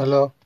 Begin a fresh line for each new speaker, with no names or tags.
Hello.